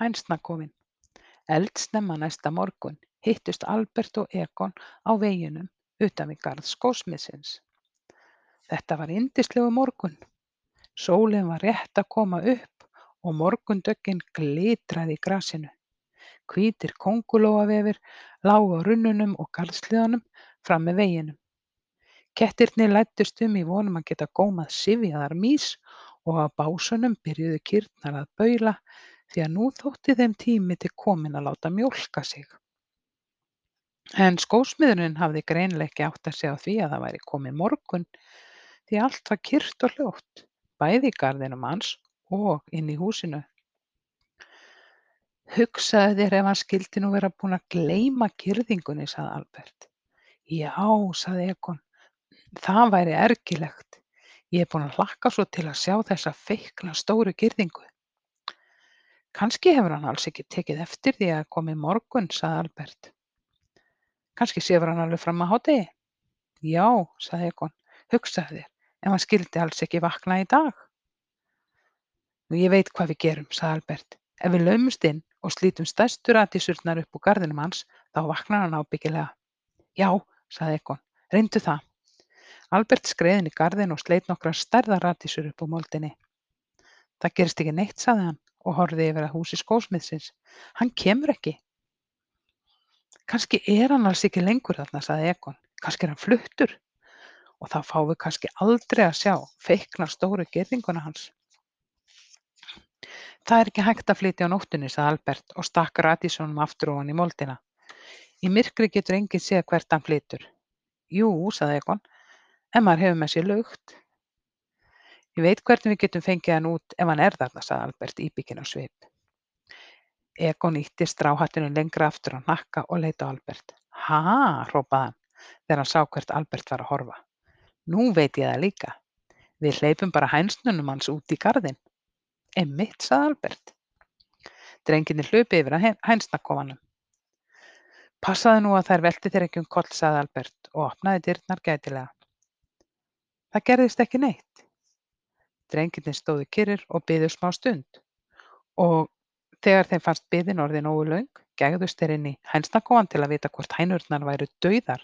Hænsnakofinn Eldsnemma næsta morgun hittust Albert og Egon á veginum utan við garð skósmiðsins. Þetta var yndislegur morgunn. Sólin var rétt að koma upp og morgundöggin glitraði í grasinu. Hvítir kóngulóarvefir lágu á runnunum og garðshliðunum fram með veginum. Kettirnir læddust um í von um að geta gómað syfjaðar mýs og á básunum byrjuðu kýrnar að baula því að nú þótti þeim tími til kominn að láta mjólka sig. En skósmiðurinn hafði greinilega ekki áttað sig á því að það væri kominn morgunn því allt var kyrrt og hljótt, bæði í garðinum hans og inni í húsinu. Hugsaðu þér ef hann skyldi nú vera búinn að gleyma girðingunni, sagði Albert. Já, sagði Egon, það væri ergilegt. Ég er búinn að hlakka svo til að sjá þessa feikna stóru girðingu. Kannski hefur hann alls ekki tekið eftir því að komi morgun, sagði Albert. Kannski sefur hann alveg fram að hádegi. Já, sagði Egon, hugsaðu þér, ef hann skyldi alls ekki vakna í dag. Nú ég veit hvað við gerum, sagði Albert. Ef við laumumst inn og slítum stærstu radísurnar upp úr garðinum hans, þá vaknar hann ábyggilega. Já, sagði Egon, reyndu það. Albert skreið inn í garðin og sleit nokkrar stærðar radísur upp úr moldinni. Það gerist ekki neitt, sagði hann og horfði yfir að húsi skósmiðsins. Hann kemur ekki. Kannski er hann alls ekki lengur þarna, sagði Egon. Kannski er hann fluttur og þá fáum við kannski aldrei að sjá feikna stóru gerðinguna hans. Það er ekki hægt að flytja á nóttunni, sagði Albert og stakk radísnum aftur ofan í moldina. Í myrkri getur enginn séð hvert hann flytur. Jú, sagði Egon, en maður hefur með sér laugt. Ég veit hvernig við getum fengið hann út ef hann er þarna, sagði Albert íbygginn á svip. Egon ýtti stráhattinu lengra aftur á hnakka og leit á Albert. Ha, hrópaði hann þegar hann sá hvert Albert var að horfa. Nú veit ég það líka. Við hleypum bara hænsnunum hans út í garðinn. Einmitt, sagði Albert. Drengirnir hlupu yfir að hænsnakofanum. Passaðu nú að þær velti þér ekki um koll, sagði Albert og opnaði dyrnar gætilega. Það gerðist ekki neitt. Drengirnir stóðu kyrrir og biðu smá stund og þegar þeim fannst biðin orðin nógu löng, gegðust þeir inn í hænsnakofan til að vita hvort hænurnar væru dauðar.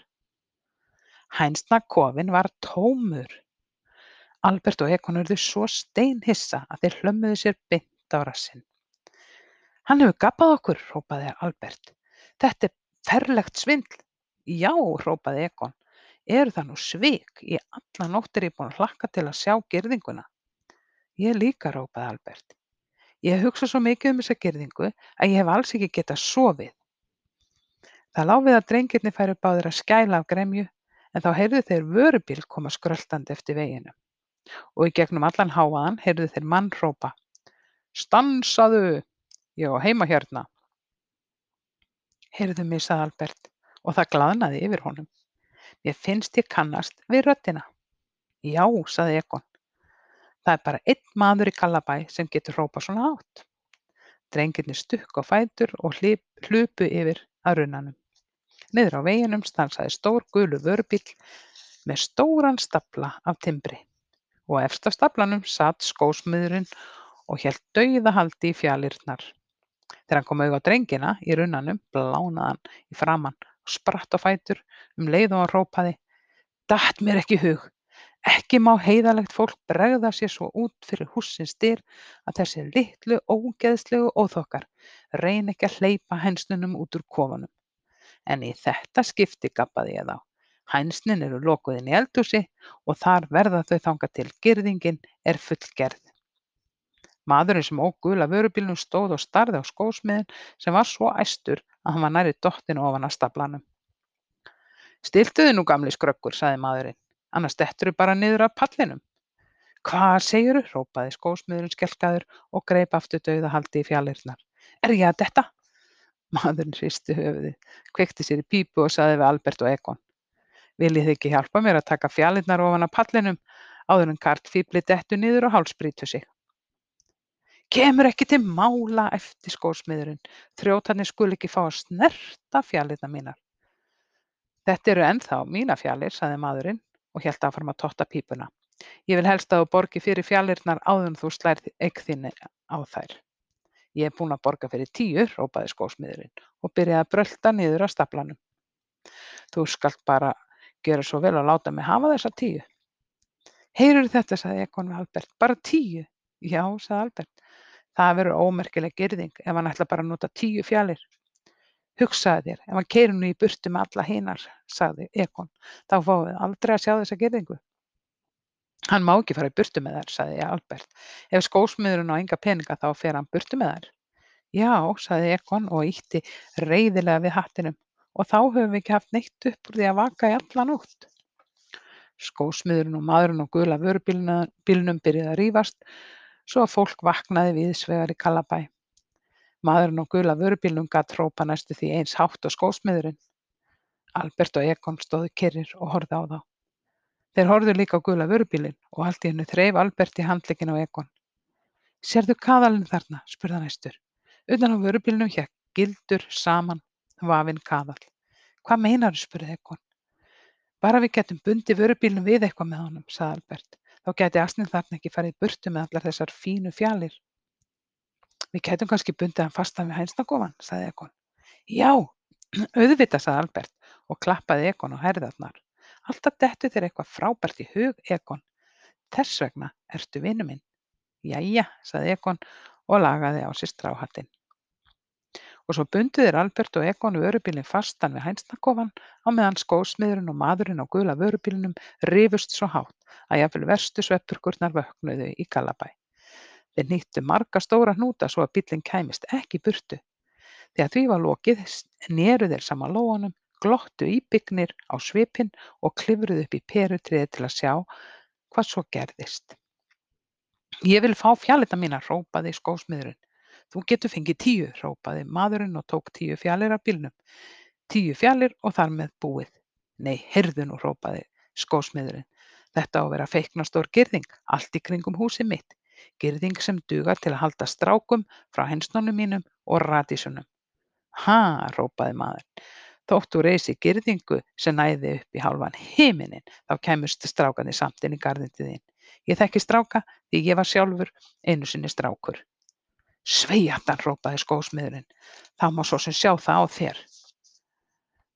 Hænsnakofinn var tómur. Albert og Egon urðu svo steinhissa að þeir hlömmuðu sér beint á rassinn. Hann hefur gabbað okkur, hrópaði Albert. Þetta er ferlegt svindl. Já, hrópaði Egon. Eru það nú svik? Í alla nótt er ég búin að hlakka til að sjá girðinguna. Ég líka, hrópaði Albert. Ég hugsa svo mikið um þessa girðingu að ég hef alls ekki getað sofið. Það láfið að drengirni færu báðir að skæla af gremju en þá heyrðu þeir vörubíl koma skröltandi eftir veginu og í gegnum allan hávaðann heyrðu þeir mann hrópa: Stansaðu, ég á heima hérna. Heyrðu mig, sagði Albert og það glaðnaði yfir honum. Mér finnst ég kannast við röddina. Já, sagði Egon. Það er bara einn maður í Kallabæ sem getur hrópað svona hátt. Drengirnir stukku á fætur og hlupu yfir að runnanum. Niður á veginum stansaði stór gulu vörubíl með stóran stafla af timbri og efst á staflanum sat skósmiðurinn og hélt dauðahaldi í fjalirnar. Þegar hann kom auga á drengina í runnanum blánaði hann í framan og spratt á fætur um leið og hann hrópaði Datt mér ekki hug! Ekki má heiðalegt fólk bregða sér svo út fyrir hússins dyr að þessi litlu ógeðslegu óþokkar reyni ekki að hleypa hænsnunum út úr kofanum. En í þetta skipti gabbaði ég þá. Hænsnin eru lokuð inni í eldhúsi og þar verða þau þangað til girðingin er fullgerð. Maðurinn sem ók gula vörubílnum stóð og starði á skósmiðinn sem var svo æstur að hann var nærri dottinn ofan af staflanum. Stiltu þig nú gamli skröggur, sagði maðurinn, annars detturðu bara niður af pallinum. Hvað segirðu? hrópaði skósmiðurinn skelkaður og greip aftur dauðahaldi í fjalirnar. Er ég að detta? Maðurinn hristi höfuðið, kveikti sér í pípu og sagði við Albert og Egon. Viljið þið ekki hjálpa mér að taka fjalirnar ofan af pallinum áður en karlfíflið dettur niður og hálsbrýtur sig? Kemur ekki til mála, æpti skósmiðurinn. Þrjótarnir skulu ekki fá að snerta fjalirnar mínar. Þetta eru ennþá mínar fjalir, sagði maðurinn og hélt áfram að totta pípuna. Ég vil helst að þú borgi fyrir fjalirnar áður en þú slærð eign þinni á þær. Ég er búinn að borga fyrir tíu, hrópaði skósmiðurinn og byrjaði að brölta niður að staflanum. Þú skalt bara gjöra svo vel að láta mig hafa þessa tíu. Heyrðirðu þetta, sagði Egon við Albert, bara tíu? Já, sagði Albert, það verður ómerkileg girðing ef hann ætlar bara að nota tíu fjalir. Hugsaðu þér, ef hann keyrir nú í burtu með alla hinar, sagði Egon, þá fáum við aldrei að sjá þessa girðingu. Hann má ekki fara í burtu með þær, sagði Albert. Ef skósmiðurinn á enga peninga þá fer hann burtu með þær. Já, sagði Egon og ýtti reiðilega við hattinum og þá höfum við ekki haft neitt upp úr því að vaka í alla nótt. Skósmiðurinn og maðurinn á gula vörubílnum byrjuðu að rífast svo að fólk vaknaði víðsvegar í Kallabæ. Maðurinn á gula vörubílnum gat hrópað næstum því eins hátt og skósmiðurinn. Albert og Egon stóðu kyrrir og horfðu á þá. Þeir horfðu líka á gula vörubílinn og allt í einu þreif Albert í handlegginn á Egon. Sérðu kaðalinn þarna? spurði hann æstur. Utan á vörubílnum hékk gildur saman vafinn kaðall. Hvað meinarðu? spurði Egon. Bara við getum bundið vörubílnum við eitthvað með honum, sagði Albert. Þá gæti asninn þarna ekki farið burtu með allar þessar fínu fjalir. Við getum kannski bundið hann fastan við hænsnakofan, sagði Egon. Já, auðvitað, sagði Albert og klappaði Egon á herðarnar. Alltaf dettur þér eitthvað frábært í hug, Egon. Þess vegna ertu vinur minn. Jæja, sagði Egon og lagaði á sér stráhattinn. Og svo bundu þeir Albert og Egon vörubílinn fastan við hænsnakofan á meðan skósmiðurinn og maðurinn á gula vörubílnum rifust svo hátt að jafnvel verstu sveppurkurnar vöknuðu í Galabæ. Þeir nýttu marga stóra hnúta svo að bílinn kæmist ekki burtu. Þegar því var lokið neru þeir saman lóanum, glottu íbyggnir á svipinn og klifruðu upp í perutriði til að sjá hvað svo gerðist. Ég vil fá fjalirnar mínar, hrópaði skósmiðurinn. Þú getur fengið tíu, hrópaði maðurinn og tók tíu fjalir af bílnum. Tíu fjalir og þar með búið. Nei, heyrðu nú, hrópaði skósmiðurinn. Þetta á að vera feiknastór girðing, allt í kringum húsið mitt. Girðing sem dugar til að halda strákum frá hensnunum mínum og radísunum. Ha, hrópaði maðurinn. Þótt þú reisi girðingu sem næði upp í hálfan himinin, þá kæmust strákarnir samt inn í garðinn til þín. Ég þekki stráka því ég var sjálfur einu sinni strákur. Sveiatan, hrópaði skósmiðurinn. Það má svo sem sjá það á þér.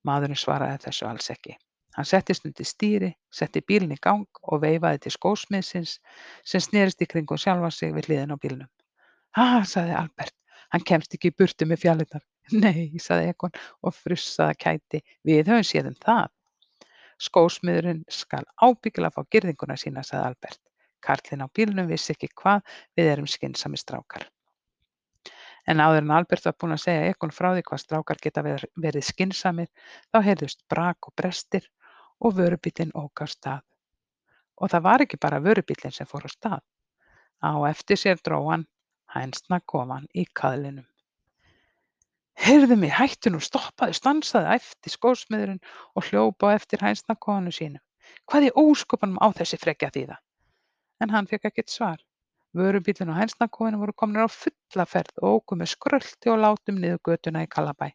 Maðurinn svaraði þessu alls ekki. Hann settist undir stýri, setti bílinn í gang og veifaði til skósmiðsins sem snerist í kringum sjálfan sig við hliðin á bílnum. Ha, sagði Albert, hann kemst ekki í burtu með fjallinnar. Nei, sagði Egon og frussaði kæti, við höfum séð um það. Skósmiðurinn skal ábyggilega fá girðinguna sína, sagði Albert. Karlinn á bílnum vissi ekki hvað við erum skynsami strákar. En áður en Albert var búinn að segja Egon frá því hvað strákar geta verið skynsamir, þá heyrðust brak og brestir og vörubíllinn ók á stað. Og það var ekki bara vörubíllinn sem fór á stað. Á eftir sér dró hann hænsna kofan í kaðlinum. Heyrðu mig, hættu nú, stoppaðu, stansaðu, æpti skósmiðurinn og hljóp á eftir hænsnakofanu sínum. Hvað í ósköpunum á þessi frekja þýða? En hann fekk ekkert svar. Vörubíllinn og hænsnakofinn voru komnir á fulla ferð og óku með skrölti og látum niður götuna í Kallabæ.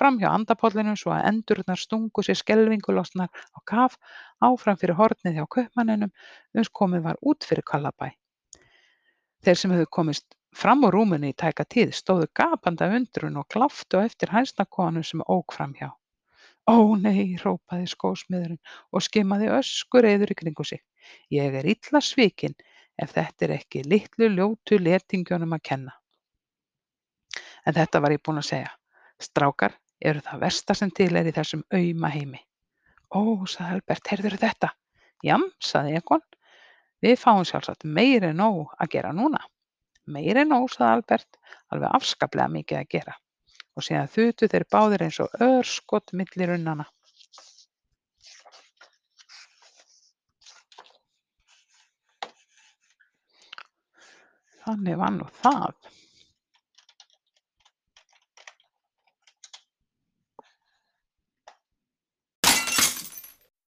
Framhjá andapollinum svo að endurnar stungu sér skelfingulosnar á kaf áfram fyrir hornið hjá kaupmanninum uns komið var út fyrir Kallabæ. Þeir sem höfðu komist fram úr rúminu í tæka tíð stóðu gapandi af undrun og gláptu á eftir hænsnakofanum sem ók framhjá. Ó nei, hrópaði skósmiðurinn og skimaði öskureiður í kringum sig. Ég er illa svikinn En þetta var ég búinn að segja. Strákar eru það versta sem til er í þessum auma heimi. Ó, sagði Albert, heyrðirðu þetta? Jam, sagði Egon. Við fáum sjálfsagt meiri nóg að gera núna. Meiri nóg, sagði Albert, alveg afskaplega mikið að gera. Og síðan þutu þeir báðir eins og örskot milli runnana. Þannig var nú það.